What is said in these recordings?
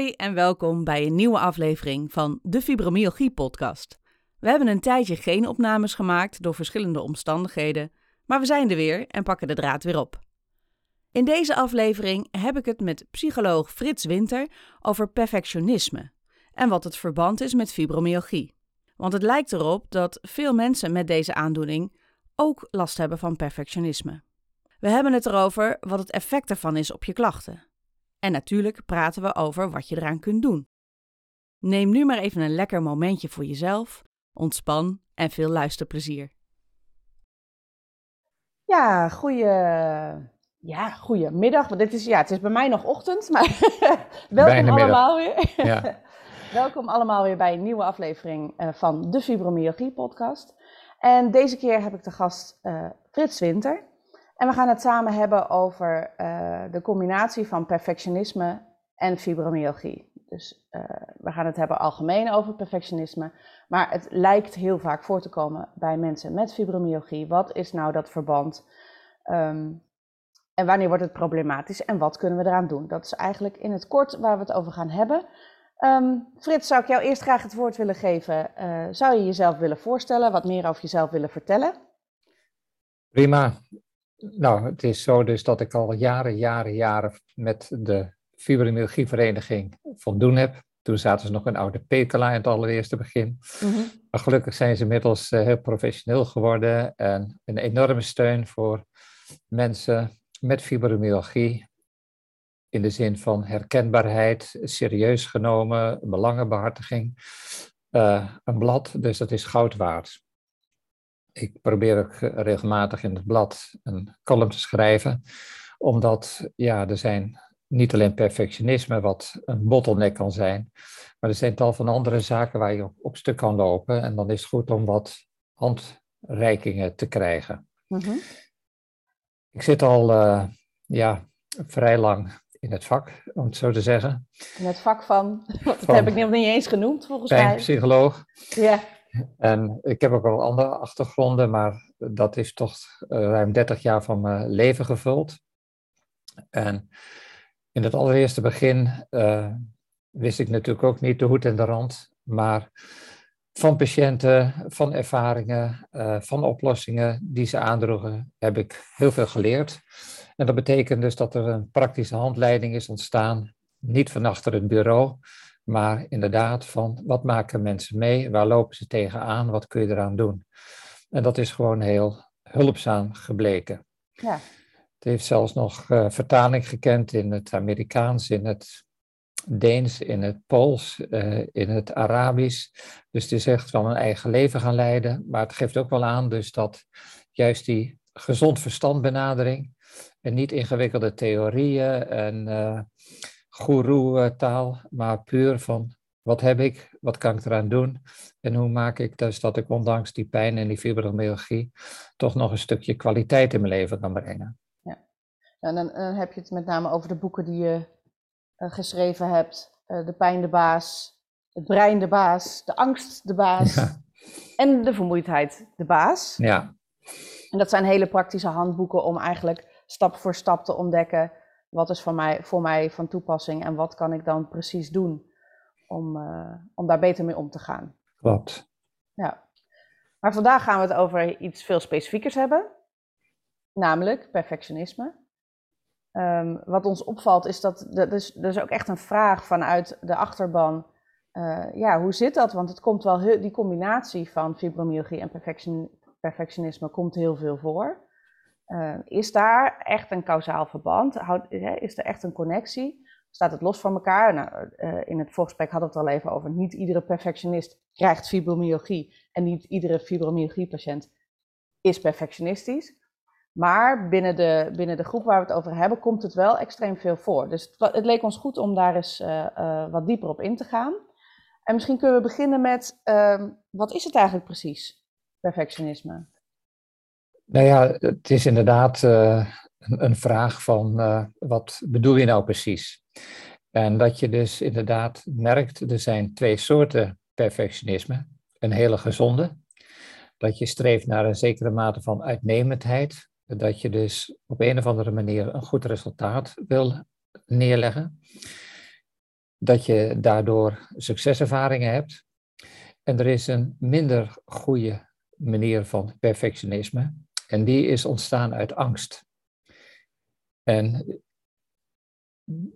Hoi en welkom bij een nieuwe aflevering van de Fibromyalgie podcast. We hebben een tijdje geen opnames gemaakt door verschillende omstandigheden, maar we zijn er weer en pakken de draad weer op. In deze aflevering heb ik het met psycholoog Frits Winter over perfectionisme en wat het verband is met fibromyalgie. Want het lijkt erop dat veel mensen met deze aandoening ook last hebben van perfectionisme. We hebben het erover wat het effect ervan is op je klachten. En natuurlijk praten we over wat je eraan kunt doen. Neem nu maar even een lekker momentje voor jezelf, ontspan en veel luisterplezier. Ja, goeie, ja, goedemiddag. Want dit is, ja, het is bij mij nog ochtend, maar welkom allemaal weer. Ja. welkom allemaal weer bij een nieuwe aflevering uh, van de Fibromyalgie podcast. En deze keer heb ik de gast uh, Frits Winter. En we gaan het samen hebben over uh, de combinatie van perfectionisme en fibromyalgie. Dus uh, we gaan het hebben algemeen over perfectionisme, maar het lijkt heel vaak voor te komen bij mensen met fibromyalgie. Wat is nou dat verband? Um, en wanneer wordt het problematisch en wat kunnen we eraan doen? Dat is eigenlijk in het kort waar we het over gaan hebben. Um, Frits, zou ik jou eerst graag het woord willen geven. Uh, zou je jezelf willen voorstellen, wat meer over jezelf willen vertellen? Prima. Nou, het is zo dus dat ik al jaren, jaren, jaren met de fibromyalgievereniging voldoen heb. Toen zaten ze nog een oude Pekela in het allereerste begin. Mm -hmm. Maar gelukkig zijn ze inmiddels uh, heel professioneel geworden en een enorme steun voor mensen met fibromyalgie. In de zin van herkenbaarheid, serieus genomen, belangenbehartiging. Uh, een blad, dus dat is goud waard. Ik probeer ook regelmatig in het blad een column te schrijven, omdat ja, er zijn niet alleen perfectionisme, wat een bottleneck kan zijn, maar er zijn tal van andere zaken waar je op, op stuk kan lopen. En dan is het goed om wat handreikingen te krijgen. Mm -hmm. Ik zit al uh, ja, vrij lang in het vak, om het zo te zeggen. In het vak van, dat van, heb ik nog niet eens genoemd volgens mij. psycholoog. Ja. En ik heb ook al andere achtergronden, maar dat is toch ruim 30 jaar van mijn leven gevuld. En in het allereerste begin uh, wist ik natuurlijk ook niet de hoed en de rand, maar van patiënten, van ervaringen, uh, van oplossingen die ze aandroegen, heb ik heel veel geleerd. En dat betekent dus dat er een praktische handleiding is ontstaan, niet van achter het bureau, maar inderdaad van wat maken mensen mee, waar lopen ze tegenaan, wat kun je eraan doen. En dat is gewoon heel hulpzaam gebleken. Ja. Het heeft zelfs nog uh, vertaling gekend in het Amerikaans, in het Deens, in het Pools, uh, in het Arabisch. Dus het is echt van een eigen leven gaan leiden. Maar het geeft ook wel aan dus dat juist die gezond verstand benadering en niet ingewikkelde theorieën en uh, goeroe-taal, maar puur van wat heb ik, wat kan ik eraan doen en hoe maak ik dus dat ik ondanks die pijn en die fibromyalgie toch nog een stukje kwaliteit in mijn leven kan brengen. Ja, en dan, dan heb je het met name over de boeken die je uh, geschreven hebt. Uh, de pijn de baas, het brein de baas, de angst de baas ja. en de vermoeidheid de baas. Ja. En dat zijn hele praktische handboeken om eigenlijk stap voor stap te ontdekken wat is voor mij, voor mij van toepassing en wat kan ik dan precies doen om, uh, om daar beter mee om te gaan. Klopt. Ja. Maar vandaag gaan we het over iets veel specifiekers hebben, namelijk perfectionisme. Um, wat ons opvalt is dat er is, is ook echt een vraag vanuit de achterban ja, hoe zit dat? Want het komt wel heel, die combinatie van fibromyalgie en perfectionisme komt heel veel voor. Is daar echt een kausaal verband? is er echt een connectie? Staat het los van elkaar? Nou, in het voorgesprek hadden we het al even over. Niet iedere perfectionist krijgt fibromyalgie en niet iedere fibromyalgie-patiënt is perfectionistisch. Maar binnen de, binnen de groep waar we het over hebben, komt het wel extreem veel voor. Dus het, leek ons goed om daar eens wat dieper op in te gaan. En misschien kunnen we beginnen met, uh, wat is het eigenlijk precies, perfectionisme? Nou ja, het is inderdaad uh, een, een, vraag van, wat bedoel je nou precies? En dat je dus inderdaad merkt, er zijn twee soorten perfectionisme. Een hele gezonde, dat je streeft naar een zekere mate van uitnemendheid, dat je dus op een of andere manier een goed resultaat wil neerleggen. Dat je daardoor succeservaringen hebt. En er is een minder goede manier van perfectionisme. En die is ontstaan uit angst. En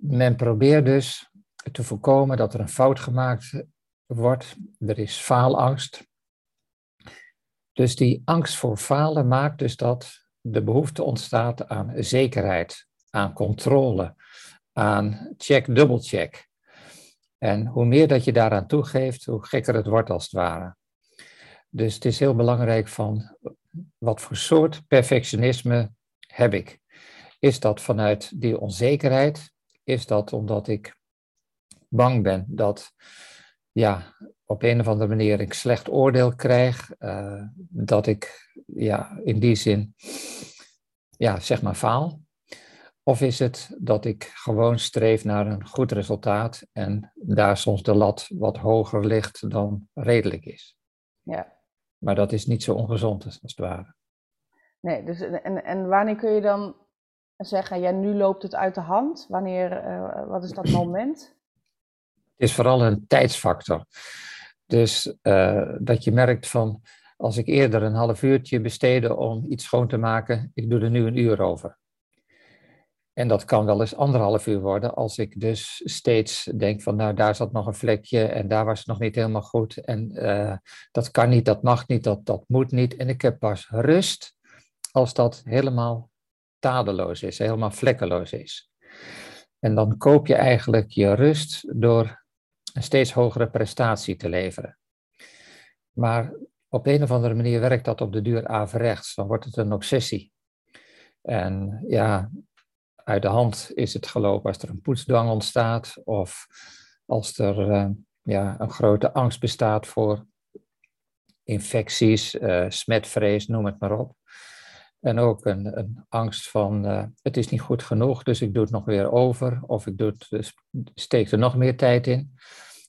men probeert dus te voorkomen dat er een fout gemaakt wordt. Er is faalangst. Dus die angst voor falen maakt dus dat de behoefte ontstaat aan zekerheid, aan controle, aan check, dubbelcheck. En hoe meer dat je daaraan toegeeft, hoe gekker het wordt als het ware. Dus het is heel belangrijk van wat voor soort perfectionisme heb ik. Is dat vanuit die onzekerheid? Is dat omdat ik bang ben dat ja, op een of andere manier ik slecht oordeel krijg, uh, dat ik ja, in die zin ja, zeg maar faal? Of is het dat ik gewoon streef naar een goed resultaat en daar soms de lat wat hoger ligt dan redelijk is? Ja. Maar dat is niet zo ongezond als het ware. Nee, dus en, en wanneer kun je dan zeggen, ja, nu loopt het uit de hand? Wanneer, uh, wat is dat moment? Het is vooral een tijdsfactor. Dus uh, dat je merkt van, als ik eerder een half uurtje besteedde om iets schoon te maken, ik doe er nu een uur over. En dat kan wel eens anderhalf uur worden als ik dus steeds denk van nou daar zat nog een vlekje en daar was het nog niet helemaal goed en uh, dat kan niet, dat mag niet, dat, dat moet niet. En ik heb pas rust als dat helemaal tadeloos is, helemaal vlekkeloos is. En dan koop je eigenlijk je rust door een steeds hogere prestatie te leveren. Maar op een of andere manier werkt dat op de duur averechts. Dan wordt het een obsessie. En ja, uit de hand is het gelopen als er een poetsdwang ontstaat of als er uh, ja, een grote angst bestaat voor infecties, uh, smetvrees, noem het maar op. En ook een, een angst van uh, het is niet goed genoeg, dus ik doe het nog weer over of ik doe het, dus steek er nog meer tijd in.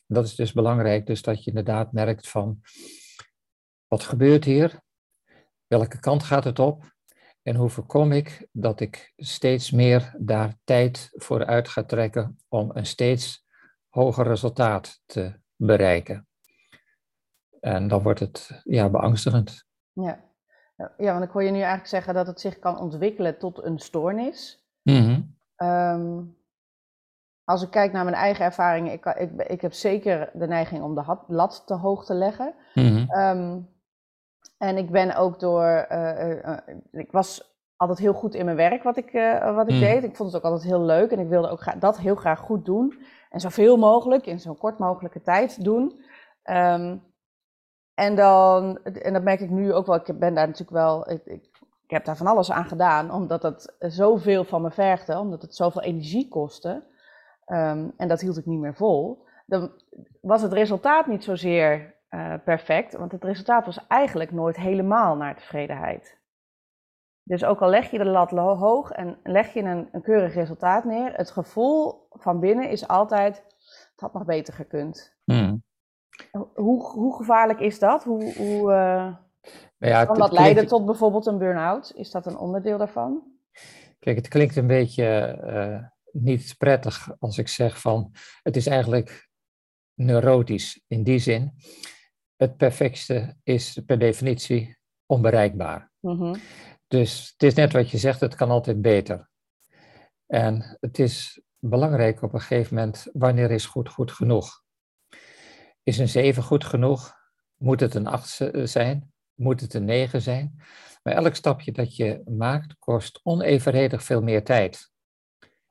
Dat is dus belangrijk, dus dat je inderdaad merkt van wat gebeurt hier? Welke kant gaat het op? En hoe voorkom ik dat ik steeds meer daar tijd voor uit ga trekken om een steeds hoger resultaat te bereiken? En dan wordt het ja, beangstigend. Ja. ja, want ik hoor je nu eigenlijk zeggen dat het zich kan ontwikkelen tot een stoornis. Mm als ik kijk naar mijn eigen ervaringen, ik, ik, ik heb zeker de neiging om de lat te hoog te leggen. Mm en ik ben ook door, uh, uh, ik was altijd heel goed in mijn werk wat ik, wat ik mhm. deed. Ik vond het ook altijd heel leuk en ik wilde ook dat heel graag goed doen. En zoveel mogelijk, in zo'n kort mogelijke tijd doen. Um, en dan, en dat merk ik nu ook wel, ik ben daar natuurlijk wel, ik, ik, ik heb daar van alles aan gedaan, omdat het zoveel van me vergde, omdat het zoveel energie kostte. Um, en dat hield ik niet meer vol. Dan was het resultaat niet zozeer uh, perfect, want het resultaat was eigenlijk nooit helemaal naar tevredenheid. Dus ook al leg je de lat hoog en leg je een, een keurig resultaat neer, het gevoel van binnen is altijd, het had nog beter gekund. Hmm. Hoe, hoe gevaarlijk is dat? Hoe, hoe uh, ja, kan dat leiden tot bijvoorbeeld een burn-out? Is dat een onderdeel daarvan? Kijk, het klinkt een beetje uh, niet prettig als ik zeg van het is eigenlijk neurotisch in die zin. Het perfectste is per definitie onbereikbaar. Mm Dus het is net wat je zegt, het kan altijd beter. En het is belangrijk op een gegeven moment, wanneer is goed goed genoeg? is een 7 goed genoeg? Moet het een 8 zijn? Moet het een 9 zijn? Maar elk stapje dat je maakt kost onevenredig veel meer tijd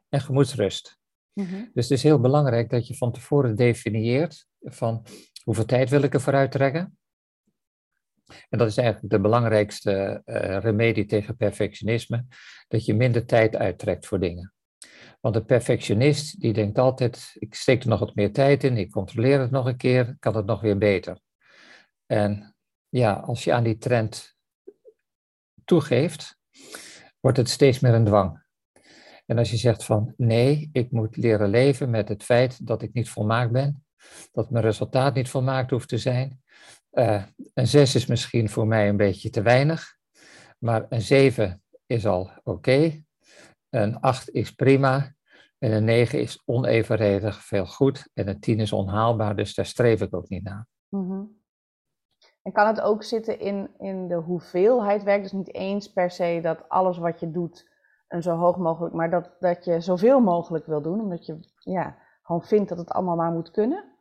en gemoedsrust. Mhm. Dus het is heel belangrijk dat je van tevoren definieert van hoeveel tijd wil ik er vooruit trekken. En dat is eigenlijk de belangrijkste uh, remedie tegen perfectionisme, dat je minder tijd uittrekt voor dingen. Want de perfectionist die denkt altijd, ik steek er nog wat meer tijd in, ik controleer het nog een keer, kan het nog weer beter. En ja, als je aan die trend toegeeft, wordt het steeds meer een dwang. En als je zegt van nee, ik moet leren leven met het feit dat ik niet volmaakt ben, dat mijn resultaat niet volmaakt hoeft te zijn. Uh, een 6 is misschien voor mij een beetje te weinig, maar een 7 is al oké. Een 8 is prima. En een 9 is onevenredig veel goed. En een 10 is onhaalbaar, dus daar streef ik ook niet naar. Mm En kan het ook zitten in, in de hoeveelheid werk? Dus niet eens per se dat alles wat je doet en zo hoog mogelijk, maar dat, dat je zoveel mogelijk wil doen, omdat je ja, gewoon vindt dat het allemaal maar moet kunnen?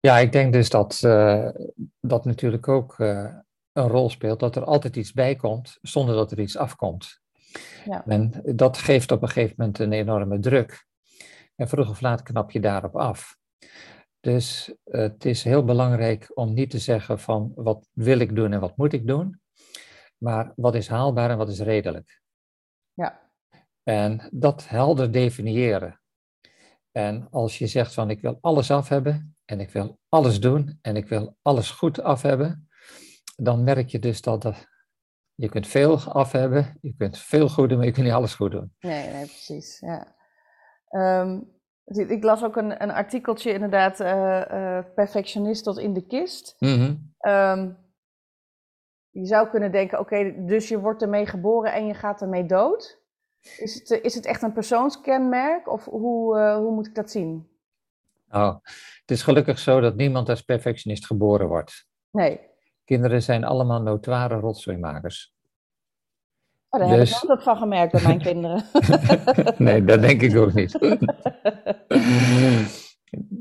Ja, ik denk dus dat uh, dat natuurlijk ook uh, een rol speelt, dat er altijd iets bij komt zonder dat er iets afkomt. Ja. En dat geeft op een gegeven moment een enorme druk. En vroeg of laat knap je daarop af. Dus uh, het is heel belangrijk om niet te zeggen van wat wil ik doen en wat moet ik doen, maar wat is haalbaar en wat is redelijk. Ja. En dat helder definiëren. En als je zegt van ik wil alles af hebben en ik wil alles doen en ik wil alles goed af hebben, dan merk je dus dat er, je kunt veel af hebben, je kunt veel goed doen, maar je kunt niet alles goed doen. Nee, nee precies. Ja. Um, ik las ook een, een artikeltje inderdaad, uh, uh, perfectionist tot in de kist. Mm je zou kunnen denken, oké, dus je wordt ermee geboren en je gaat ermee dood. Is het, is het echt een persoonskenmerk of hoe, uh, hoe moet ik dat zien? Oh, het is gelukkig zo dat niemand als perfectionist geboren wordt. Nee. Kinderen zijn allemaal notoire rotzooimakers. Oh, daar dus... heb ik altijd van gemerkt bij mijn kinderen. nee, dat denk ik ook niet.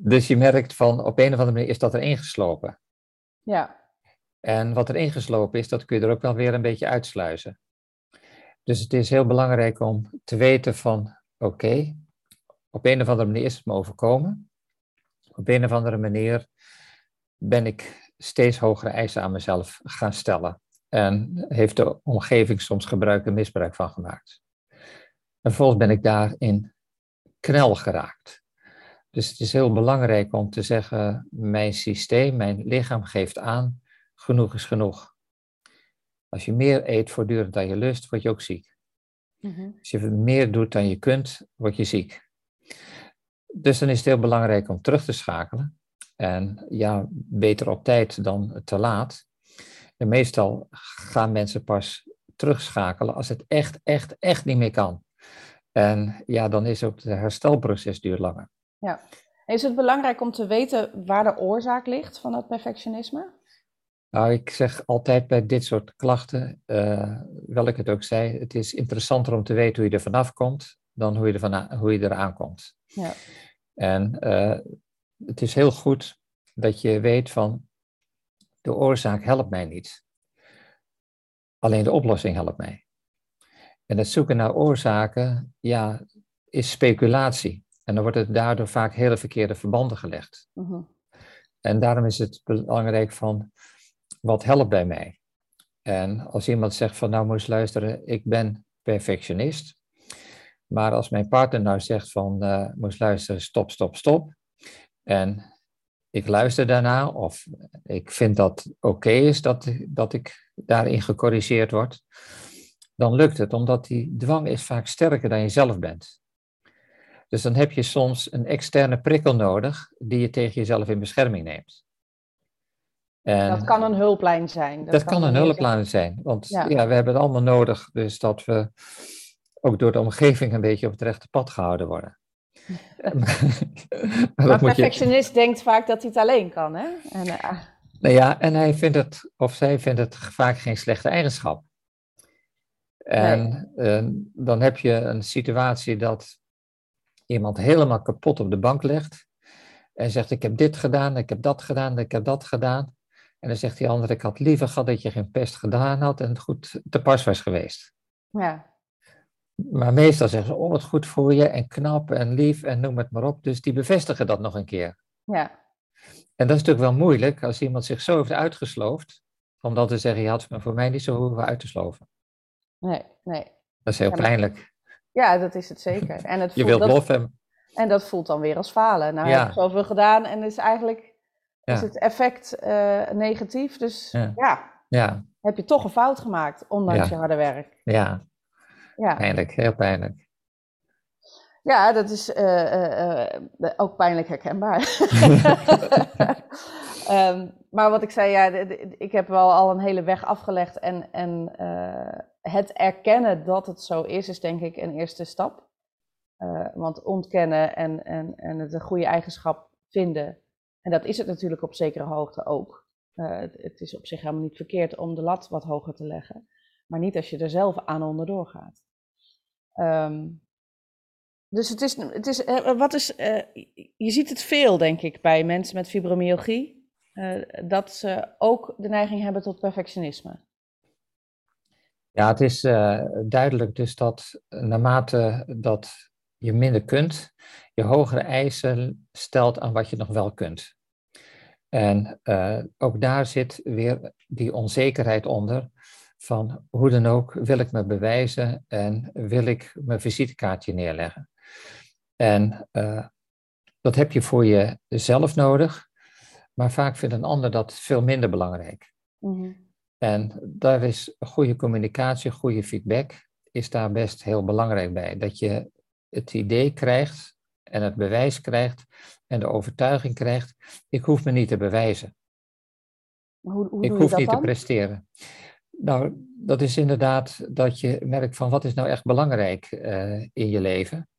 dus je merkt van op een of andere manier is dat er ingeslopen. Ja. En wat er ingeslopen is, dat kun je er ook wel weer een beetje uitsluizen. Dus het is heel belangrijk om te weten van, oké, op een of andere manier is het me overkomen. Op een of andere manier ben ik steeds hogere eisen aan mezelf gaan stellen. En heeft de omgeving soms gebruik en misbruik van gemaakt. En vervolgens ben ik daarin knel geraakt. Dus het is heel belangrijk om te zeggen, mijn systeem, mijn lichaam geeft aan, genoeg is genoeg. Als je meer eet voortdurend dan je lust, word je ook ziek. Mhm. Als je meer doet dan je kunt, word je ziek. Dus dan is het heel belangrijk om terug te schakelen. En ja, beter op tijd dan te laat. En meestal gaan mensen pas terugschakelen als het echt, echt, echt niet meer kan. En ja, dan is ook het herstelproces duurt langer. Ja. Is het belangrijk om te weten waar de oorzaak ligt van dat perfectionisme? Nou, ik zeg altijd bij dit soort klachten, uh, wel ik het ook zei, het is interessanter om te weten hoe je er vanaf komt dan hoe je er, van, hoe je eraan komt. Ja. En uh, het is heel goed dat je weet van de oorzaak helpt mij niet. Alleen de oplossing helpt mij. En het zoeken naar oorzaken, ja, is speculatie. En dan wordt het daardoor vaak hele verkeerde verbanden gelegd. Mhm. En daarom is het belangrijk van wat helpt bij mij? En als iemand zegt van nou moest luisteren, ik ben perfectionist. Maar als mijn partner nou zegt van uh, moest luisteren, stop, stop, stop. En ik luister daarna of ik vind dat oké is dat, dat ik daarin gecorrigeerd word. Dan lukt het, omdat die dwang is vaak sterker dan je zelf bent. Dus dan heb je soms een externe prikkel nodig die je tegen jezelf in bescherming neemt. En dat kan een hulplijn zijn. Dat, kan, een hulplijn zijn. Want ja. we hebben het allemaal nodig, dus dat we ook door de omgeving een beetje op het rechte pad gehouden worden. maar perfectionist denkt vaak dat hij het alleen kan, hè? En, uh... Nou ja, en hij vindt het, of zij vindt het vaak geen slechte eigenschap. En uh, dan heb je een situatie dat iemand helemaal kapot op de bank legt En zegt, ik heb dit gedaan, ik heb dat gedaan, ik heb dat gedaan. En dan zegt die ander, ik had liever gehad dat je geen pest gedaan had en het goed te pas was geweest. Ja. Maar meestal zeggen ze, oh wat goed voor je en knap en lief en noem het maar op. Dus die bevestigen dat nog een keer. Ja. En dat is natuurlijk wel moeilijk als iemand zich zo heeft uitgesloofd, om dan te zeggen, je had me voor mij niet zo hoeven uit te sloven. Nee, nee. Dat is heel Ja, pijnlijk. Ja, dat is het zeker. En, het Je wilt lof hebben. en dat voelt dan weer als falen. Nou Ja. heb ik zoveel gedaan en is eigenlijk Ja. is het effect eh, negatief. Dus Ja. ja. Ja, heb je toch een fout gemaakt, ondanks je harde werk. ja, Ja, pijnlijk, heel pijnlijk. ja dat is eh, eh, ook pijnlijk herkenbaar. Ehm, maar wat ik zei, ja, ik heb wel al een hele weg afgelegd. En, en het erkennen dat het zo is, is denk ik een eerste stap. Want ontkennen en, en, en het een goede eigenschap vinden, en dat is het natuurlijk op zekere hoogte ook. Eh, het, is op zich helemaal niet verkeerd om de lat wat hoger te leggen, maar niet als je er zelf aan onderdoor gaat. Ehm, dus het is, het is, eh, wat is, eh, je ziet het veel, denk ik, bij mensen met fibromyalgie, eh, dat ze ook de neiging hebben tot perfectionisme. Ja, het is eh, duidelijk dus dat naarmate dat je minder kunt, je hogere eisen stelt aan wat je nog wel kunt. En eh, ook daar zit weer die onzekerheid onder van hoe dan ook wil ik me bewijzen en wil ik mijn visitekaartje neerleggen. En eh, dat heb je voor jezelf nodig, maar vaak vindt een ander dat veel minder belangrijk. Mhm. En daar is goede communicatie, goede feedback, is daar best heel belangrijk bij. Dat je het idee krijgt en het bewijs krijgt en de overtuiging krijgt, ik hoef me niet te bewijzen. Hoe, hoe Ik hoef niet te presteren. Nou, dat is inderdaad dat je merkt van wat is nou echt belangrijk eh, in je leven.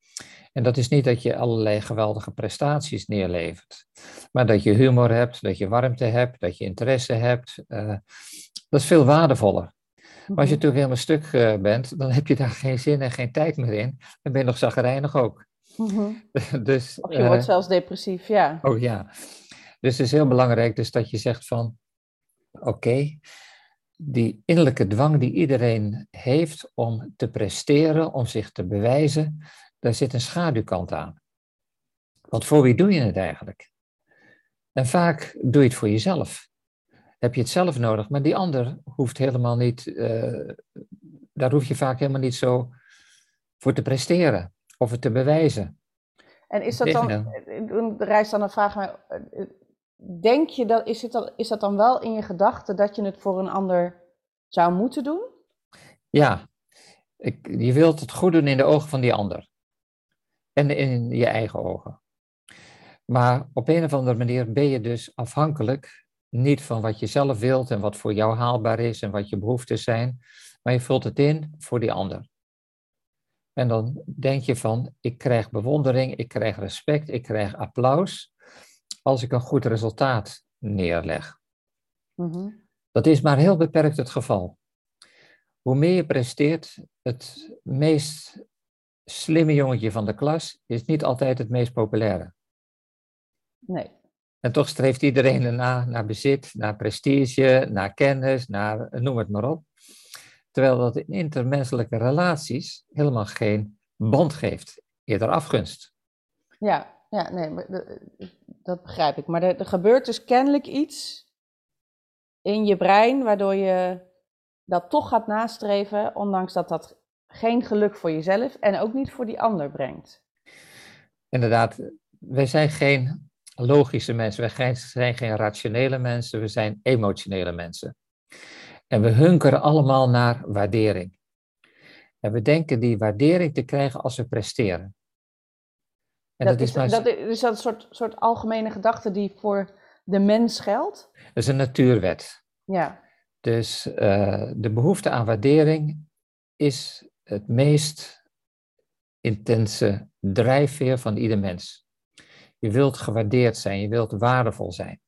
En dat is niet dat je allerlei geweldige prestaties neerlevert, maar dat je humor hebt, dat je warmte hebt, dat je interesse hebt. eh, dat is veel waardevoller. Maar als je natuurlijk helemaal stuk eh, bent, dan heb je daar geen zin en geen tijd meer in. Dan ben je nog zagrijnig ook. Mhm. dus, Of je eh, wordt zelfs depressief, ja. Oh ja. Dus het is heel belangrijk dus dat je zegt van, oké, die innerlijke dwang die iedereen heeft om te presteren, om zich te bewijzen, daar zit een schaduwkant aan. Want voor wie doe je het eigenlijk? En vaak doe je het voor jezelf. Heb je het zelf nodig, maar die ander hoeft helemaal niet, eh, daar hoef je vaak helemaal niet zo voor te presteren of het te bewijzen. En is dat dan, Integendeel. er rijst dan een vraag naar, eh, denk je dat, is, het dan, is dat dan wel in je gedachten dat je het voor een ander zou moeten doen? Ja, ik, je wilt het goed doen in de ogen van die ander. En in je eigen ogen. Maar op een of andere manier ben je dus afhankelijk, niet van wat je zelf wilt en wat voor jou haalbaar is en wat je behoeften zijn, maar je vult het in voor die ander. En dan denk je van, ik krijg bewondering, ik krijg respect, ik krijg applaus als ik een goed resultaat neerleg. Mhm. Dat is maar heel beperkt het geval. Hoe meer je presteert, het meest slimme jongetje van de klas is niet altijd het meest populaire. Nee. En toch streeft iedereen erna naar bezit, naar prestige, naar kennis, naar noem het maar op. Terwijl dat in intermenselijke relaties helemaal geen band geeft, eerder afgunst. Ja, ja nee, maar de- dat begrijp ik. Maar er, er gebeurt dus kennelijk iets in je brein waardoor je dat toch gaat nastreven, ondanks dat dat geen geluk voor jezelf en ook niet voor die ander brengt. Inderdaad, wij zijn geen logische mensen, wij geen- zijn geen rationele mensen, we zijn emotionele mensen. En we hunkeren allemaal naar waardering. En we denken die waardering te krijgen als we presteren. En dat, dat, is, maar, dat, is dat een soort, soort algemene gedachte die voor de mens geldt? dat is een natuurwet. Ja, Dus eh, de behoefte aan waardering is het meest intense drijfveer van ieder mens. Je wilt gewaardeerd zijn, je wilt waardevol zijn.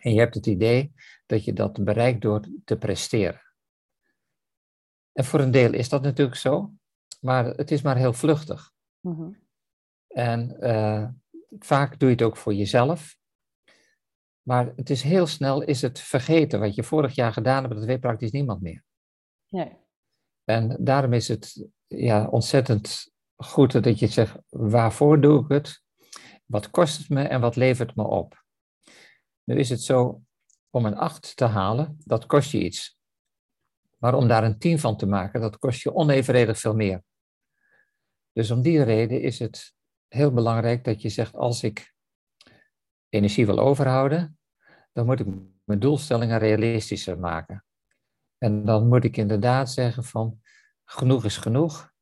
En je hebt het idee dat je dat bereikt door te presteren. En voor een deel is dat natuurlijk zo, maar het is maar heel vluchtig. Mhm. En eh, vaak doe je het ook voor jezelf. Maar het is heel snel is het vergeten wat je vorig jaar gedaan hebt, dat weet praktisch niemand meer. Nee. En daarom is het ja, ontzettend goed dat je zegt, waarvoor doe ik het? Wat kost het me en wat levert me op? Nu is het zo, om een 8 te halen, dat kost je iets. Maar om daar een 10 van te maken, dat kost je onevenredig veel meer. Dus om die reden is het heel belangrijk dat je zegt, als ik energie wil overhouden, dan moet ik mijn doelstellingen realistischer maken. En dan moet ik inderdaad zeggen van, genoeg is genoeg.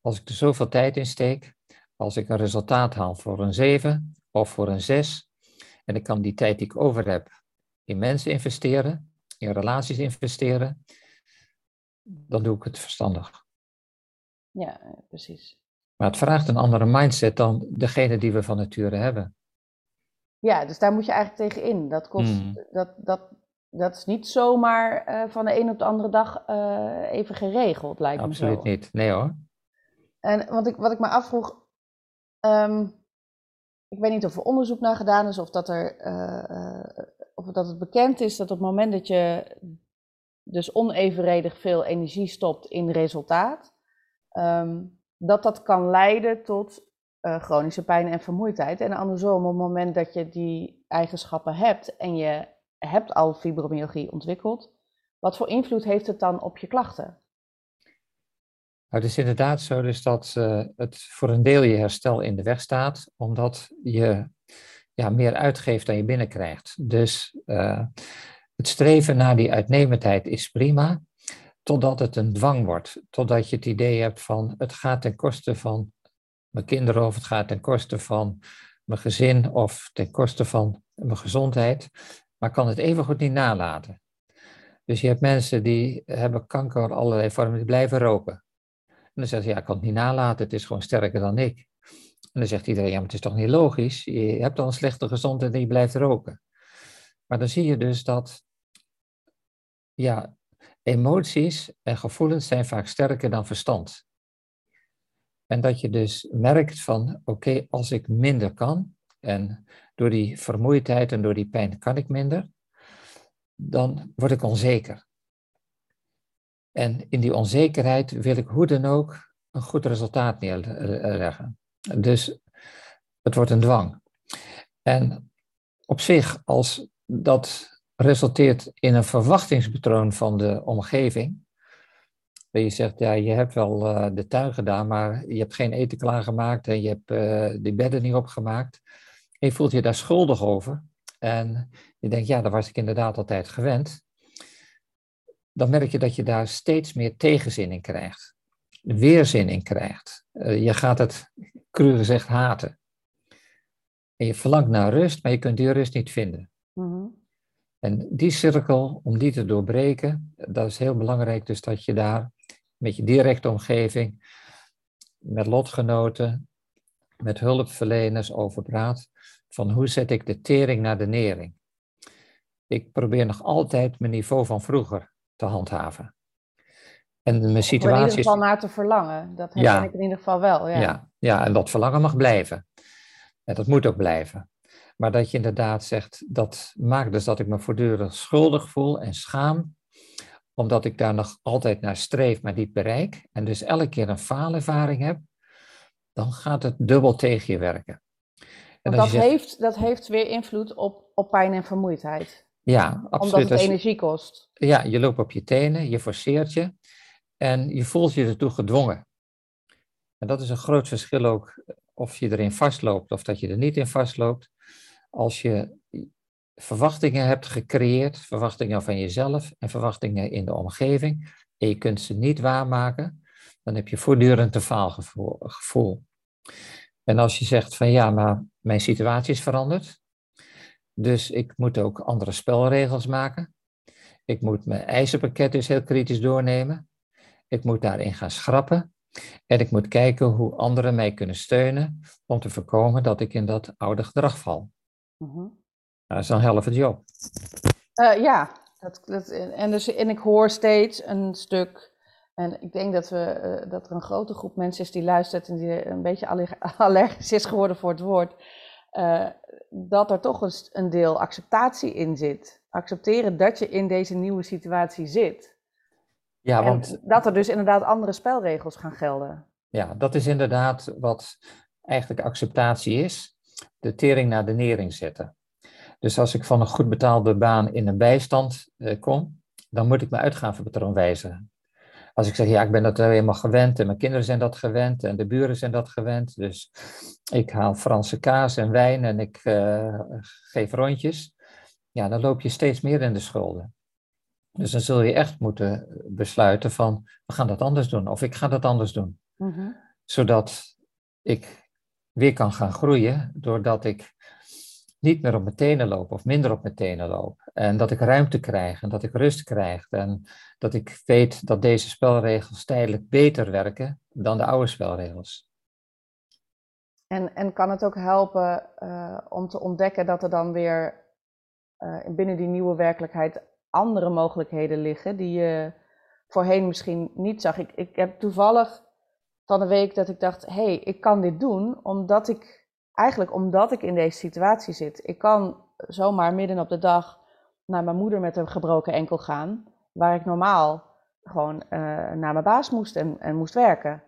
Als ik er zoveel tijd in steek, als ik een resultaat haal voor een 7 of voor een 6, en ik kan die tijd die ik over heb in mensen investeren, in relaties investeren, dan doe ik het verstandig. Ja, precies. Maar het vraagt een andere mindset dan degene die we van nature hebben. Ja, dus daar moet je eigenlijk tegen in. Dat, kost, Mm. dat, dat, dat is niet zomaar eh, van de een op de andere dag eh, even geregeld, lijkt me Absoluut zo. niet. Nee hoor. En wat ik, wat ik me afvroeg, ehm, ik weet niet of er onderzoek naar gedaan is of dat, er, eh, eh, of dat het bekend is dat op het moment dat je dus onevenredig veel energie stopt in resultaat, ehm, dat dat kan leiden tot eh, chronische pijn en vermoeidheid. En andersom, op het moment dat je die eigenschappen hebt en je hebt al fibromyalgie ontwikkeld, wat voor invloed heeft het dan op je klachten? Nou, het is inderdaad zo dus dat eh, het voor een deel je herstel in de weg staat, omdat je ja, meer uitgeeft dan je binnenkrijgt. Dus eh, het streven naar die uitnemendheid is prima, totdat het een dwang wordt. Totdat je het idee hebt van het gaat ten koste van mijn kinderen of het gaat ten koste van mijn gezin of ten koste van mijn gezondheid, maar kan het evengoed niet nalaten. Dus je hebt mensen die hebben kanker, allerlei vormen, die blijven roken. En dan zegt hij, ja, ik kan het niet nalaten, het is gewoon sterker dan ik. En dan zegt iedereen, ja, maar het is toch niet logisch? Je hebt al een slechte gezondheid en je blijft roken. Maar dan zie je dus dat, ja, emoties en gevoelens zijn vaak sterker dan verstand. En dat je dus merkt van, oké, als ik minder kan, en door die vermoeidheid en door die pijn kan ik minder, dan word ik onzeker. En in die onzekerheid wil ik hoe dan ook een goed resultaat neerleggen. Dus het wordt een dwang. En op zich, als dat resulteert in een verwachtingspatroon van de omgeving, je zegt, ja, je hebt wel uh, de tuin gedaan, maar je hebt geen eten klaargemaakt en je hebt die bedden niet opgemaakt. En je voelt je daar schuldig over. En je denkt, ja, daar was ik inderdaad altijd gewend dan merk je dat je daar steeds meer tegenzin in krijgt. Weerzin in krijgt. Uh, je gaat het, cru gezegd, haten. En je verlangt naar rust, maar je kunt die rust niet vinden. Mm -hmm. En die cirkel, om die te doorbreken, dat is heel belangrijk. Dus dat je daar met je directe omgeving, met lotgenoten, met hulpverleners over praat. Van hoe zet ik de tering naar de nering? Ik probeer nog altijd mijn niveau van vroeger te handhaven. En mijn situatie. in ieder geval naar te verlangen. Dat Ja. ik in ieder geval wel. Ja. Ja, ja, en dat verlangen mag blijven. En dat moet ook blijven. Maar dat je inderdaad zegt, dat maakt dus dat ik me voortdurend schuldig voel en schaam, omdat ik daar nog altijd naar streef, maar niet bereik, en dus elke keer een faalervaring heb, dan gaat het dubbel tegen je werken. En dat, zegt, heeft, dat heeft weer invloed op, op pijn en vermoeidheid. Ja, Omdat absoluut. het Als- energie kost. ja, je loopt op je tenen, je forceert je en je voelt je ertoe gedwongen. En dat is een groot verschil ook of je erin vastloopt of dat je er niet in vastloopt. Als je verwachtingen hebt gecreëerd, verwachtingen van jezelf en verwachtingen in de omgeving, en je kunt ze niet waarmaken, dan heb je voortdurend een faalgevoel. gevoel. En als je zegt van ja, maar mijn situatie is veranderd, dus ik moet ook andere spelregels maken. Ik moet mijn eisenpakket dus heel kritisch doornemen. Ik moet daarin gaan schrappen. En ik moet kijken hoe anderen mij kunnen steunen om te voorkomen dat ik in dat oude gedrag val. Mhm. Nou, dat is dan helft job. Eh, ja, dat, dat, en, dus, en ik hoor steeds een stuk. En ik denk dat, we, eh, dat er een grote groep mensen is die luistert en die een beetje aller- allergisch is geworden voor het woord. Uh, dat er toch eens een deel acceptatie in zit. Accepteren dat je in deze nieuwe situatie zit. Ja, want... dat er dus inderdaad andere spelregels gaan gelden. Ja, dat is inderdaad wat eigenlijk acceptatie is. De tering naar de nering zetten. Dus als ik van een goed betaalde baan in een bijstand uh, kom, dan moet ik mijn uitgavenpatroon wijzigen. Als ik zeg, ja, ik ben dat helemaal gewend en mijn kinderen zijn dat gewend en de buren zijn dat gewend, dus ik haal Franse kaas en wijn en ik uh, geef rondjes, ja, dan loop je steeds meer in de schulden. Dus dan zul je echt moeten besluiten van, we gaan dat anders doen of ik ga dat anders doen. Mhm. Zodat ik weer kan gaan groeien doordat ik niet meer op mijn tenen loop of minder op mijn tenen loop. En dat ik ruimte krijg en dat ik rust krijg. En dat ik weet dat deze spelregels tijdelijk beter werken dan de oude spelregels. En, en kan het ook helpen uh, om te ontdekken dat er dan weer uh, binnen die nieuwe werkelijkheid andere mogelijkheden liggen die je voorheen misschien niet zag. Ik, ik heb toevallig van de week dat ik dacht, hé, hey, ik kan dit doen omdat ik eigenlijk omdat ik in deze situatie zit. Ik kan zomaar midden op de dag naar mijn moeder met een gebroken enkel gaan, waar ik normaal gewoon uh, naar mijn baas moest en, en moest werken.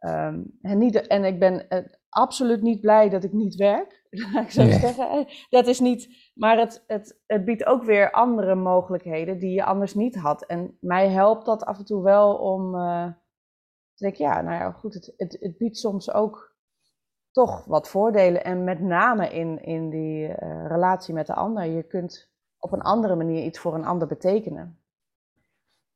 Um, en, niet, en ik ben uh, absoluut niet blij dat ik niet werk. ik zou zeggen, dat is niet. Maar het, het, het biedt ook weer andere mogelijkheden die je anders niet had. En mij helpt dat af en toe wel om uh, te denken, ja, nou ja, goed, het, het, het biedt soms ook toch wat voordelen. En met name in, in die uh, relatie met de ander. Je kunt op een andere manier iets voor een ander betekenen.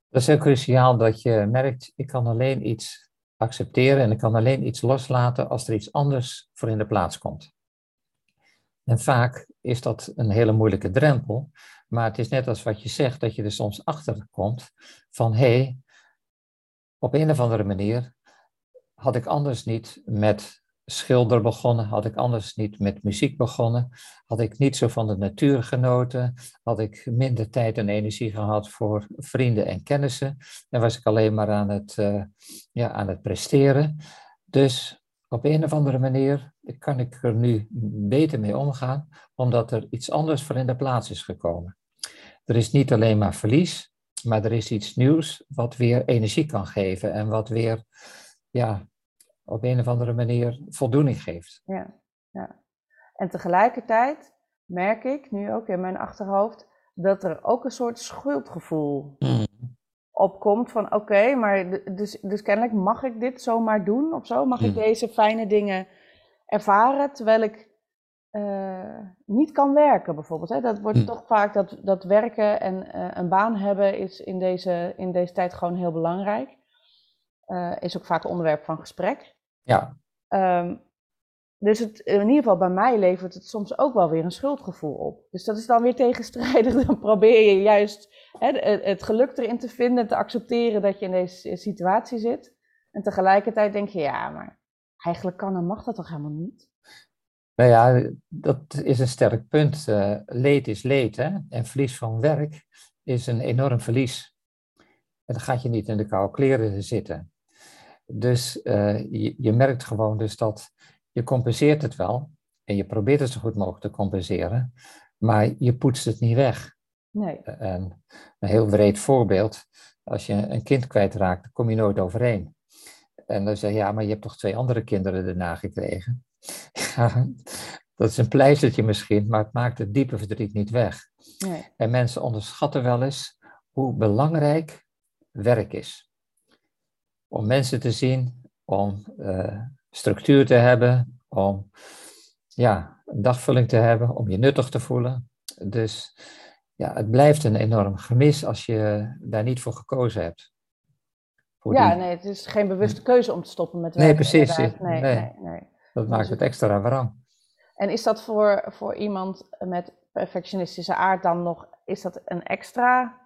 Dat is heel cruciaal dat je merkt, ik kan alleen iets accepteren en ik kan alleen iets loslaten als er iets anders voor in de plaats komt. En vaak is dat een hele moeilijke drempel, maar het is net als wat je zegt, dat je er soms achter komt van hé, hey, op een of andere manier had ik anders niet met schilder begonnen, had ik anders niet met muziek begonnen, had ik niet zo van de natuur genoten, had ik minder tijd en energie gehad voor vrienden en kennissen en was ik alleen maar aan het, uh, ja, aan het presteren. Dus op een of andere manier kan ik er nu beter mee omgaan, omdat er iets anders voor in de plaats is gekomen. Er is niet alleen maar verlies, maar er is iets nieuws wat weer energie kan geven en wat weer ja, op een of andere manier voldoening geeft. Ja, ja. En tegelijkertijd merk ik nu ook in mijn achterhoofd dat er ook een soort schuldgevoel mm. opkomt van oké, maar dus, dus kennelijk mag ik dit zomaar doen of zo? Mag ik mm. deze fijne dingen ervaren terwijl ik uh, niet kan werken bijvoorbeeld? Hè? Dat wordt mm. toch vaak dat, dat werken en uh, een baan hebben is in deze, in deze tijd gewoon heel belangrijk. Uh, is ook vaak onderwerp van gesprek. Ja. Um, dus het, in ieder geval bij mij levert het soms ook wel weer een schuldgevoel op. Dus dat is dan weer tegenstrijdig. Dan probeer je juist hè, het geluk erin te vinden, te accepteren dat je in deze situatie zit. En tegelijkertijd denk je, ja, maar eigenlijk kan en mag dat toch helemaal niet? Nou ja, dat is een sterk punt. Uh, leed is leed, hè? En verlies van werk is een enorm verlies. En dan gaat je niet in de koude kleren zitten. Dus uh, je, je, merkt gewoon dus dat je compenseert het wel en je probeert het zo goed mogelijk te compenseren, maar je poetst het niet weg. Nee. En een heel breed voorbeeld, als je een kind kwijtraakt, dan kom je nooit overeen. En dan zeg je, ja, maar je hebt toch twee andere kinderen daarna gekregen? Ja, dat is een pleistertje misschien, maar het maakt het diepe verdriet niet weg. Nee. En mensen onderschatten wel eens hoe belangrijk werk is om mensen te zien, om uh, structuur te hebben, om ja, een dagvulling te hebben, om je nuttig te voelen. Dus ja, het blijft een enorm gemis als je daar niet voor gekozen hebt. Voor ja, nee, het is geen bewuste keuze om te stoppen met werken. Nee, precies. Nee, nee, nee, nee, Dat maakt dus het extra warm. En is dat voor, voor iemand met perfectionistische aard dan nog, is dat een extra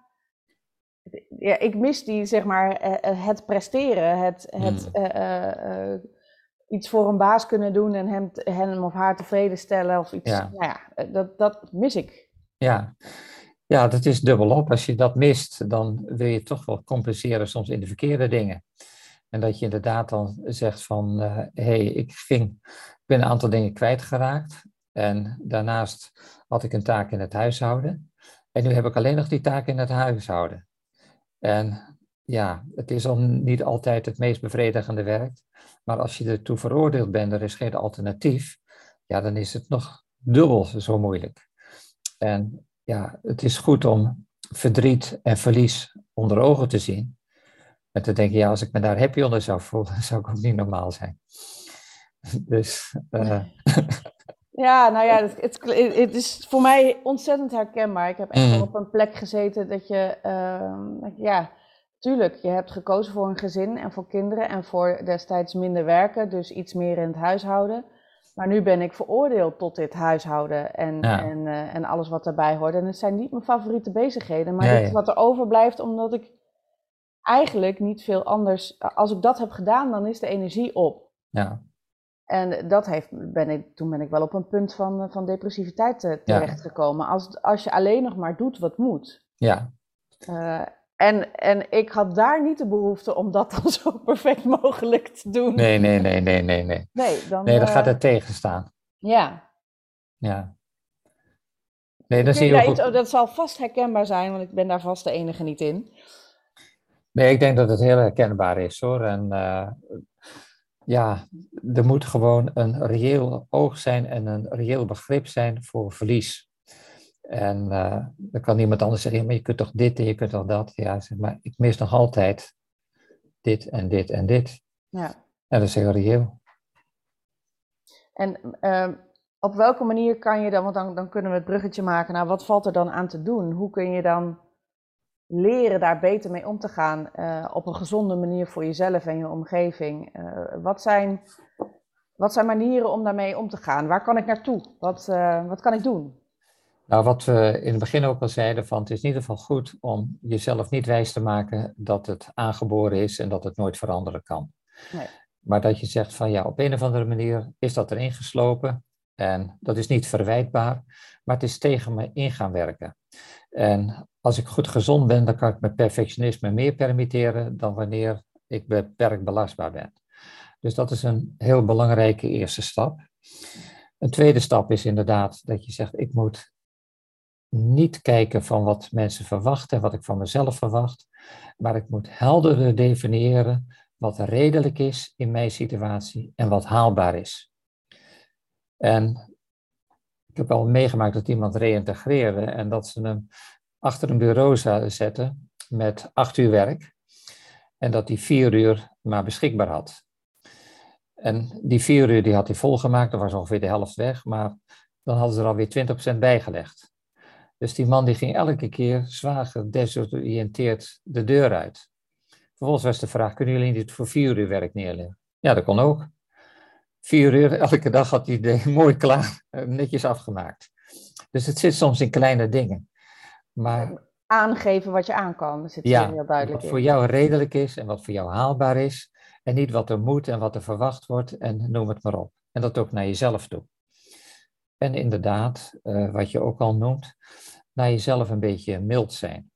ja, ik mis die, zeg maar, eh, eh, het presteren, het, het hmm. eh, iets voor een baas kunnen doen en hem, hem of haar tevreden stellen of iets. Ja. Nou ja, dat, dat mis ik. Ja. ja, dat is dubbelop. Als je dat mist, dan wil je toch wel compenseren soms in de verkeerde dingen. En dat je inderdaad dan zegt van, hé, hey, ik, ging, ik ben een aantal dingen kwijtgeraakt. En daarnaast had ik een taak in het huishouden. En nu heb ik alleen nog die taak in het huishouden. En ja, het is dan niet altijd het meest bevredigende werk. Maar als je ertoe veroordeeld bent, er is geen alternatief. Ja, dan is het nog dubbel zo moeilijk. En ja, het is goed om verdriet en verlies onder ogen te zien. En te denken, ja, als ik me daar happy onder zou voelen, zou ik ook niet normaal zijn. Dus. Uh... Ja, nou ja, het, het, het, is voor mij ontzettend herkenbaar. Ik heb echt wel mm. op een plek gezeten dat je, uh, ja, tuurlijk, je hebt gekozen voor een gezin en voor kinderen en voor destijds minder werken, dus iets meer in het huishouden. Maar nu ben ik veroordeeld tot dit huishouden en, en, uh, en alles wat daarbij hoort. En het zijn niet mijn favoriete bezigheden, maar dit is wat er overblijft omdat ik eigenlijk niet veel anders. Als ik dat heb gedaan, dan is de energie op. Ja. En dat heeft, ben ik, toen ben ik wel op een punt van, eh, van depressiviteit eh, terechtgekomen. Als, als je alleen nog maar doet wat moet. Ja. Uh, en, en ik had daar niet de behoefte om dat dan zo perfect mogelijk te doen. Nee, nee, nee, nee, nee. Nee, nee dan, nee dan gaat het tegenstaan. Ja. Ja. Nee, dan zie je ook... Dat zal vast herkenbaar zijn, want ik ben daar vast de enige niet in. Nee, ik denk dat het heel herkenbaar is hoor. En uh, ja, er moet gewoon een reëel oog zijn en een reëel begrip zijn voor verlies. En uh, dan kan iemand anders zeggen, maar je kunt toch dit en je kunt toch dat. Ja, zeg maar ik mis nog altijd dit en dit en dit. Ja. En dat is heel reëel. En uh, op welke manier kan je dan, want dan, dan kunnen we het bruggetje maken nou wat valt er dan aan te doen? Hoe kun je dan leren daar beter mee om te gaan uh, op een gezonde manier voor jezelf en je omgeving. Uh, wat, zijn, wat zijn manieren om daarmee om te gaan? Waar kan ik naartoe? Wat, uh, wat kan ik doen? Nou, wat we in het begin ook al zeiden, van het is in ieder geval goed om jezelf niet wijs te maken dat het aangeboren is en dat het nooit veranderen kan. Nee. Maar dat je zegt van ja, op een of andere manier is dat erin geslopen en dat is niet verwijtbaar, maar het is tegen me in gaan werken. En als ik goed gezond ben, dan kan ik mijn perfectionisme meer permitteren dan wanneer ik beperkt belastbaar ben. Dus dat is een heel belangrijke eerste stap. Een tweede stap is inderdaad dat je zegt, ik moet niet kijken van wat mensen verwachten en wat ik van mezelf verwacht, maar ik moet helderder definiëren wat redelijk is in mijn situatie en wat haalbaar is. En ik heb al meegemaakt dat iemand reïntegreerde en dat ze hem achter een bureau zetten met acht uur werk. En dat hij vier uur maar beschikbaar had. En die vier uur die had hij volgemaakt, dat was ongeveer de helft weg, maar dan hadden ze er alweer 20% bijgelegd. Dus die man die ging elke keer zwaar gedesoriënteerd de deur uit. Vervolgens was de vraag, kunnen jullie niet voor vier uur werk neerleggen? Ja, dat kon ook. Vier uur, elke dag had hij de mooi klaar, netjes afgemaakt. Dus het zit soms in kleine dingen. Maar, Aangeven wat je aan kan, dat zit ja, heel duidelijk wat voor jou redelijk is en wat voor jou haalbaar is. En niet wat er moet en wat er verwacht wordt en noem het maar op. En dat ook naar jezelf toe. En inderdaad, uh, wat je ook al noemt, naar jezelf een beetje mild zijn.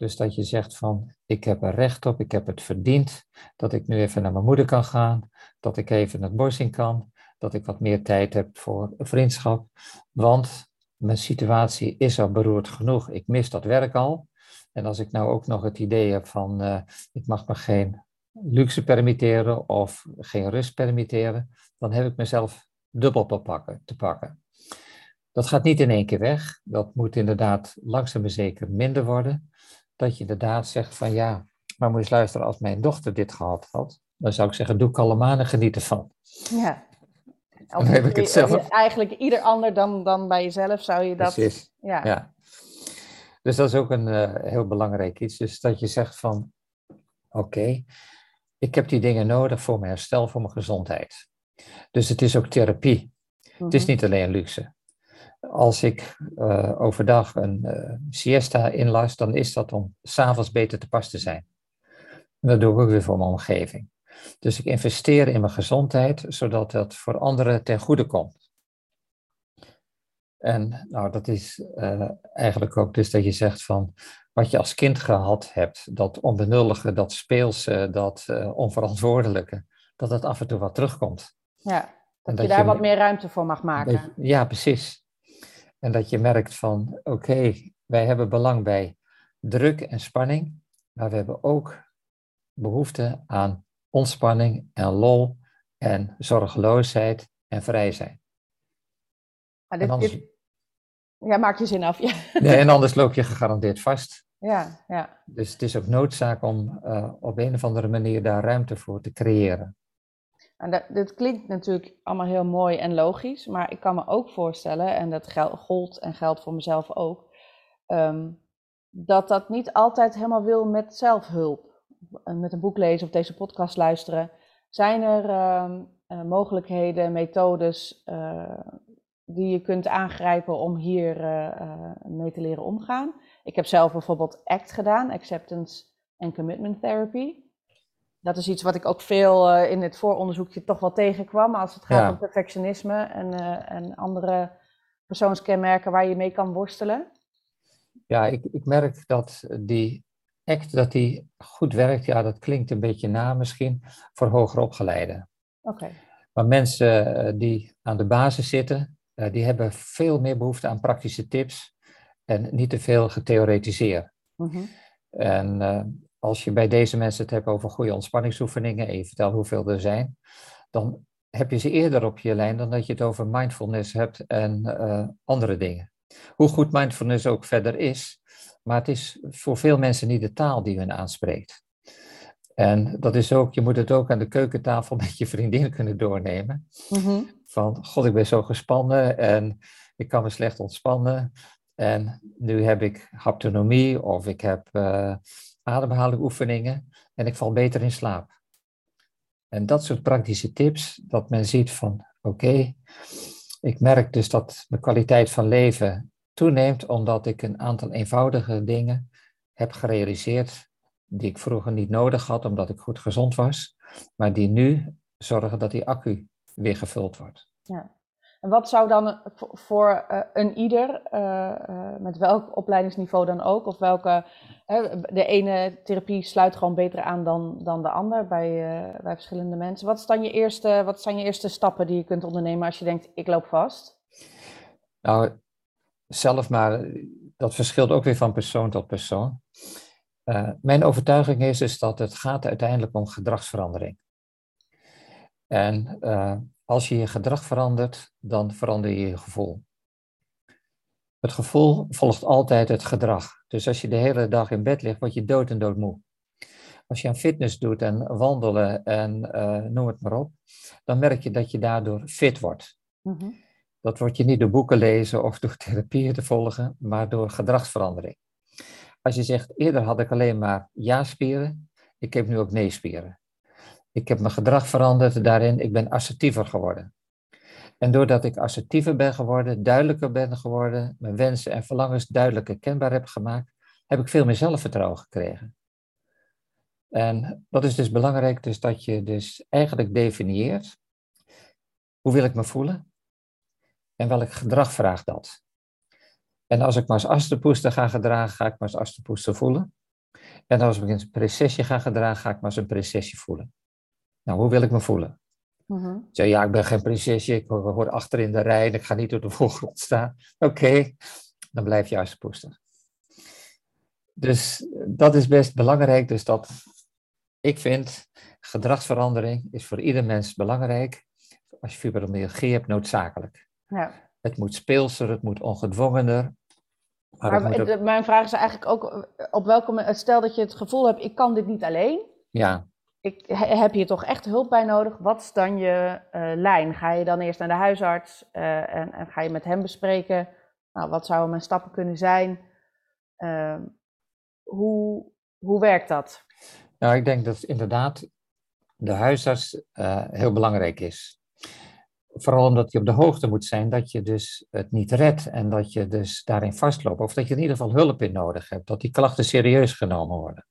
Dus dat je zegt van, ik heb er recht op, ik heb het verdiend, dat ik nu even naar mijn moeder kan gaan, dat ik even het bos in kan, dat ik wat meer tijd heb voor vriendschap. Want mijn situatie is al beroerd genoeg. Ik mis dat werk al. En als ik nou ook nog het idee heb van uh, ik mag me geen luxe permitteren of geen rust permitteren, dan heb ik mezelf dubbel te pakken. Te pakken. Dat gaat niet in één keer weg. Dat moet inderdaad langzaam maar zeker minder worden. Dat je inderdaad zegt van ja, maar moet je luisteren, als mijn dochter dit gehad had, dan zou ik zeggen, doe kalm aan en geniet ervan. Ja. Dan heb ik het zelf. Eigenlijk ieder ander dan, dan bij jezelf zou je dat... Precies, ja. ja. Dus dat is ook een uh, heel belangrijk iets. Dus dat je zegt van, oké, ik heb die dingen nodig voor mijn herstel, voor mijn gezondheid. Dus het is ook therapie. Het is mhm. niet alleen luxe. Als ik uh, overdag een uh, siesta inlas, dan is dat om s'avonds beter te pas te zijn. En dat doe ik ook weer voor mijn omgeving. Dus ik investeer in mijn gezondheid, zodat dat voor anderen ten goede komt. En nou, dat is uh, eigenlijk ook dus dat je zegt van wat je als kind gehad hebt, dat onbenullige, dat speelse, dat onverantwoordelijke, dat het af en toe wat terugkomt. Ja. Dat, je daar wat meer ruimte voor mag maken. ja, precies. En dat je merkt van, oké, wij hebben belang bij druk en spanning, maar we hebben ook behoefte aan ontspanning en lol en zorgeloosheid en vrij zijn. dit, anders... Ja, maak je zin af. Ja. Nee, en anders loop je gegarandeerd vast. Ja, ja. Dus het is ook noodzaak om uh, op een of andere manier daar ruimte voor te creëren. En dat, dit klinkt natuurlijk allemaal heel mooi en logisch, maar ik kan me ook voorstellen, en dat geldt en geldt voor mezelf ook, um, dat dat niet altijd helemaal wil met zelfhulp. Met een boek lezen of deze podcast luisteren. Zijn er uh, mogelijkheden, methodes uh, die je kunt aangrijpen om hier uh, mee te leren omgaan? Ik heb zelf bijvoorbeeld ACT gedaan, Acceptance and Commitment Therapy. Dat is iets wat ik ook veel in het vooronderzoekje toch wel tegenkwam als het gaat om perfectionisme en, en andere persoonskenmerken waar je mee kan worstelen. Ja, ik, ik merk dat die act dat die goed werkt. Ja, dat klinkt een beetje na misschien voor hoger opgeleiden. Oké. Maar mensen eh, die aan de basis zitten, eh, die hebben veel meer behoefte aan praktische tips en niet te veel getheoretiseerd. Mm En uh, als je bij deze mensen het hebt over goede ontspanningsoefeningen en je vertelt hoeveel er zijn, dan heb je ze eerder op je lijn dan dat je het over mindfulness hebt en uh, andere dingen. Hoe goed mindfulness ook verder is, maar het is voor veel mensen niet de taal die hun aanspreekt. En dat is ook, je moet het ook aan de keukentafel met je vriendin kunnen doornemen. Mhm. Van, god, ik ben zo gespannen en ik kan me slecht ontspannen. En nu heb ik haptonomie of ik heb uh, ademhalingsoefeningen en ik val beter in slaap. En dat soort praktische tips, dat men ziet van, oké, ik merk dus dat mijn kwaliteit van leven toeneemt omdat ik een aantal eenvoudige dingen heb gerealiseerd die ik vroeger niet nodig had omdat ik goed gezond was, maar die nu zorgen dat die accu weer gevuld wordt. Ja. En wat zou dan voor uh, een ieder, uh, uh, met welk opleidingsniveau dan ook, of welke, de ene therapie sluit gewoon beter aan dan, dan de ander bij, bij verschillende mensen. Wat, is dan je eerste, wat zijn je eerste stappen die je kunt ondernemen als je denkt, ik loop vast? Nou, zelf maar, dat verschilt ook weer van persoon tot persoon. mijn overtuiging is, is dat het gaat uiteindelijk om gedragsverandering. En als je je gedrag verandert, dan verander je je gevoel. Het gevoel volgt altijd het gedrag. Dus als je de hele dag in bed ligt, word je dood en doodmoe. Als je aan fitness doet en wandelen en uh, noem het maar op, dan merk je dat je daardoor fit wordt. Mhm. Dat word je niet door boeken lezen of door therapieën te volgen, maar door gedragsverandering. Als je zegt, eerder had ik alleen maar ja-spieren, ik heb nu ook nee-spieren. Ik heb mijn gedrag veranderd daarin. Ik ben assertiever geworden. En doordat ik assertiever ben geworden, duidelijker ben geworden, mijn wensen en verlangens duidelijker kenbaar heb gemaakt, heb ik veel meer zelfvertrouwen gekregen. En dat is dus belangrijk, dus dat je dus eigenlijk definieert, hoe wil ik me voelen? En welk gedrag vraagt dat? En als ik me als asterpoester ga gedragen, ga ik me als asterpoester voelen. En als ik een precessie ga gedragen, ga ik me als een precessie voelen. Nou, hoe wil ik me voelen? Uh ja, ik ben geen prinsesje, ik hoor achter in de rij en ik ga niet op de voorgrond staan. Oké, dan blijf je alsjeblieft. Dus dat is best belangrijk. Dus dat ik vind, gedragsverandering is voor ieder mens belangrijk. Als je fibromyalgie hebt, noodzakelijk. Ja. Het moet speelser, het moet ongedwongener. Maar, maar mijn vraag is eigenlijk ook, op welke stel dat je het gevoel hebt, ik kan dit niet alleen. Ja ik, heb je toch echt hulp bij nodig? Wat is dan je uh, lijn? Ga je dan eerst naar de huisarts uh, en, ga je met hem bespreken? Nou, wat zouden mijn stappen kunnen zijn? Uh, hoe, hoe werkt dat? Nou, ik denk dat inderdaad de huisarts eh, heel belangrijk is. Vooral omdat je op de hoogte moet zijn dat je dus het niet redt en dat je dus daarin vastloopt. Of dat je in ieder geval hulp in nodig hebt, dat die klachten serieus genomen worden.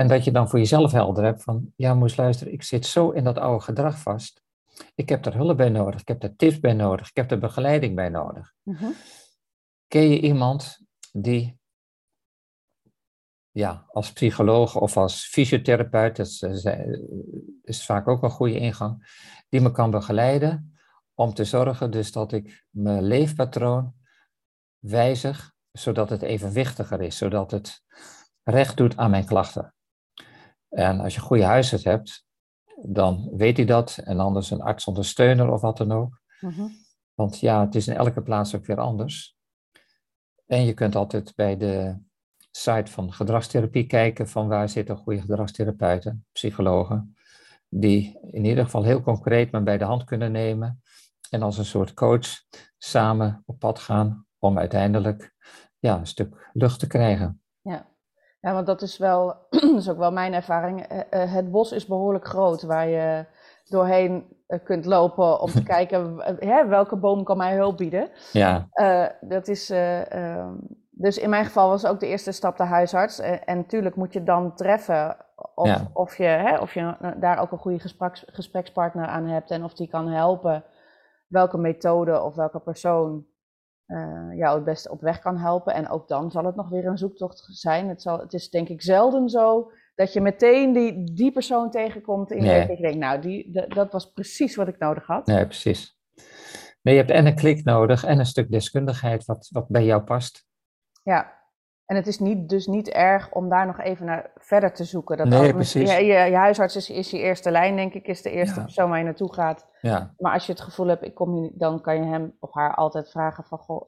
En dat je dan voor jezelf helder hebt van, ja moest luisteren, ik zit zo in dat oude gedrag vast. Ik heb er hulp bij nodig, ik heb er tips bij nodig, ik heb er begeleiding bij nodig. Uh Ken je iemand die ja, als psycholoog of als fysiotherapeut, dat is, is vaak ook een goede ingang, die me kan begeleiden om te zorgen dus dat ik mijn leefpatroon wijzig, zodat het evenwichtiger is, zodat het recht doet aan mijn klachten. En als je goede huisarts hebt, dan weet hij dat. En anders een artsondersteuner of wat dan ook. Mhm. Want ja, het is in elke plaats ook weer anders. En je kunt altijd bij de site van gedragstherapie kijken van waar zitten goede gedragstherapeuten, psychologen, die in ieder geval heel concreet me bij de hand kunnen nemen en als een soort coach samen op pad gaan om uiteindelijk ja, een stuk lucht te krijgen. Ja. Want dat is wel, dat is ook wel mijn ervaring. Eh, eh, het bos is behoorlijk groot waar je doorheen eh, kunt lopen om te kijken hè, welke boom kan mij hulp bieden. Ja. dat is, ehm, dus in mijn geval was ook de eerste stap de huisarts. en natuurlijk moet je dan treffen of, of, je, hè, of je daar ook een goede gespreks, gesprekspartner aan hebt en of die kan helpen welke methode of welke persoon uh, jou het beste op weg kan helpen. En ook dan zal het nog weer een zoektocht zijn. Het, zal, het is denk ik zelden zo dat je meteen die, die persoon tegenkomt en nee. je denkt, nou, die, dat was precies wat ik nodig had. Nee, precies. Nee, je hebt en een klik nodig en een stuk deskundigheid wat, wat bij jou past. Ja, en het is niet, dus niet erg om daar nog even naar verder te zoeken. Dat nee, precies. Je, je, huisarts is, is je eerste lijn, denk ik, is de eerste persoon waar je naartoe gaat. Ja. Maar als je het gevoel hebt, ik kom hier, dan kan je hem of haar altijd vragen van, goh,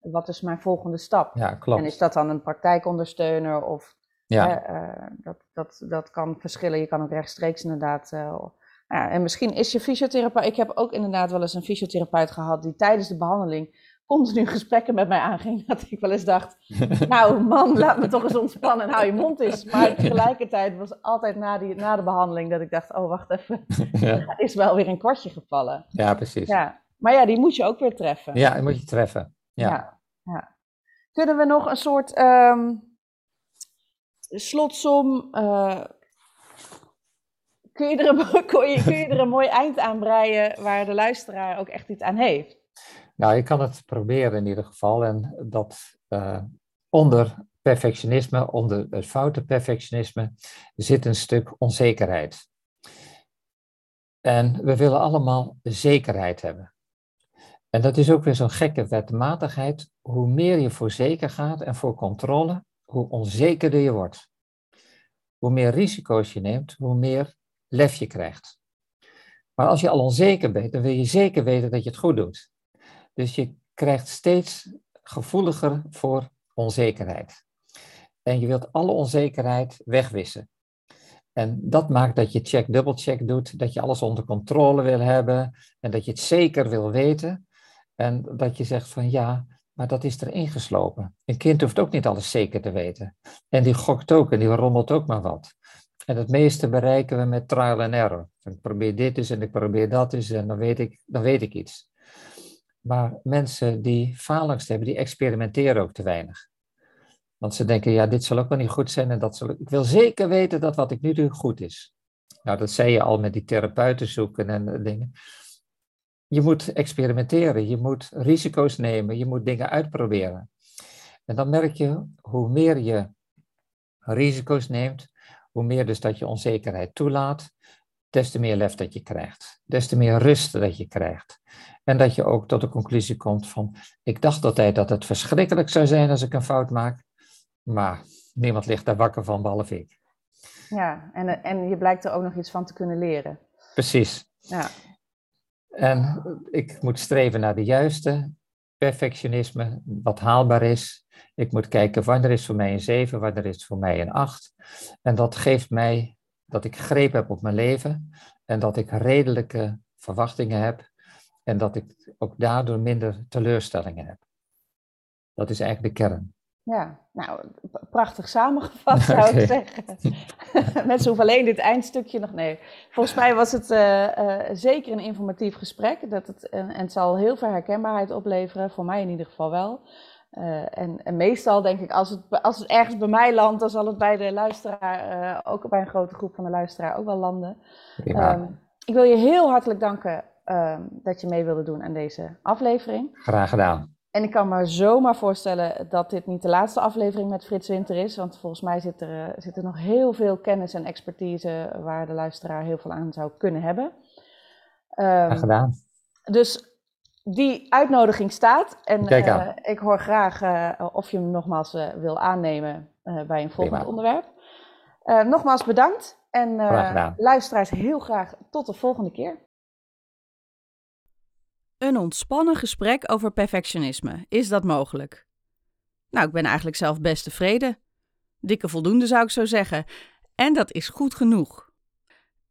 wat is mijn volgende stap? Ja, klopt. En is dat dan een praktijkondersteuner of... Ja. Uh, dat, dat, dat kan verschillen. Je kan ook rechtstreeks inderdaad... Uh, ja, en misschien is je fysiotherapeut... Ik heb ook inderdaad wel eens een fysiotherapeut gehad die tijdens de behandeling continu gesprekken met mij aanging. Dat ik wel eens dacht, nou man, laat me toch eens ontspannen en hou je mond eens. Maar tegelijkertijd was altijd na, die, na de behandeling dat ik dacht, oh wacht even, ja. is wel weer een kwartje gevallen. Ja, precies. Ja. Maar ja, die moet je ook weer treffen. Ja, die moet je treffen. Ja. ja, Kunnen we nog een soort um, slotsom... Uh, kun je, er een, kun, je, kun je er een mooi eind aan breien waar de luisteraar ook echt iets aan heeft? Nou, je kan het proberen in ieder geval. En dat uh, onder perfectionisme, onder het foute perfectionisme, zit een stuk onzekerheid. En we willen allemaal zekerheid hebben. En dat is ook weer zo'n gekke wetmatigheid. Hoe meer je voor zeker gaat en voor controle, hoe onzekerder je wordt. Hoe meer risico's je neemt, hoe meer lef je krijgt. Maar als je al onzeker bent, dan wil je zeker weten dat je het goed doet. Dus je krijgt steeds gevoeliger voor onzekerheid. En je wilt alle onzekerheid wegwissen. En dat maakt dat je check, dubbelcheck doet, dat je alles onder controle wil hebben en dat je het zeker wil weten. En dat je zegt van ja, maar dat is erin geslopen. Een kind hoeft ook niet alles zeker te weten. En die gokt ook en die rommelt ook maar wat. En het meeste bereiken we met trial and error. Ik probeer dit eens en ik probeer dat eens en dan weet ik, dan weet ik iets. Maar mensen die faalangst hebben, die experimenteren ook te weinig. Want ze denken, ja, dit zal ook wel niet goed zijn en dat zal ik... wil zeker weten dat wat ik nu doe goed is. Nou, dat zei je al met die therapeuten zoeken en eh, dingen. Je moet experimenteren, je moet risico's nemen, je moet dingen uitproberen. En dan merk je, hoe meer je risico's neemt, hoe meer dus dat je onzekerheid toelaat, des te meer lef dat je krijgt, des te meer rust dat je krijgt. En dat je ook tot de conclusie komt van, ik dacht altijd dat het verschrikkelijk zou zijn als ik een fout maak, maar niemand ligt daar wakker van, behalve ik. Ja, en, en je blijkt er ook nog iets van te kunnen leren. Precies. Ja. En ik moet streven naar de juiste perfectionisme, wat haalbaar is. Ik moet kijken wanneer is voor mij een 7, wanneer is voor mij een 8. En dat geeft mij dat ik greep heb op mijn leven en dat ik redelijke verwachtingen heb en dat ik ook daardoor minder teleurstellingen heb. Dat is eigenlijk de kern. Ja, nou, prachtig samengevat zou ik zeggen. Mensen hoeven alleen dit eindstukje nog. Nee, volgens mij was het uh, uh, zeker een informatief gesprek. Dat het, en, en, het zal heel veel herkenbaarheid opleveren, voor mij in ieder geval wel. Uh, en, en, meestal denk ik, als het, als het ergens bij mij landt, dan zal het bij de luisteraar, ook bij een grote groep van de luisteraar, ook wel landen. Ja. Um, ik wil je heel hartelijk danken Ehm, dat je mee wilde doen aan deze aflevering. Graag gedaan. En ik kan me zomaar voorstellen dat dit niet de laatste aflevering met Frits Winter is. Want volgens mij zit er, uh, zit er nog heel veel kennis en expertise waar de luisteraar heel veel aan zou kunnen hebben. Um, gedaan. Dus die uitnodiging staat. En uh, ik hoor graag uh, of je hem nogmaals wil aannemen bij een volgend Prima. onderwerp. nogmaals bedankt. En luisteraars heel graag tot de volgende keer. Een ontspannen gesprek over perfectionisme. Is dat mogelijk? Nou, ik ben eigenlijk zelf best tevreden. Dikke voldoende zou ik zo zeggen. En dat is goed genoeg.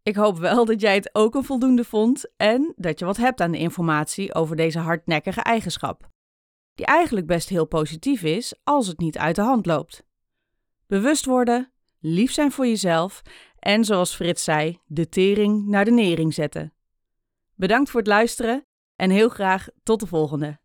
Ik hoop wel dat jij het ook een voldoende vond en dat je wat hebt aan de informatie over deze hardnekkige eigenschap. Die eigenlijk best heel positief is als het niet uit de hand loopt. Bewust worden, lief zijn voor jezelf en zoals Frits zei, de tering naar de nering zetten. Bedankt voor het luisteren en heel graag tot de volgende.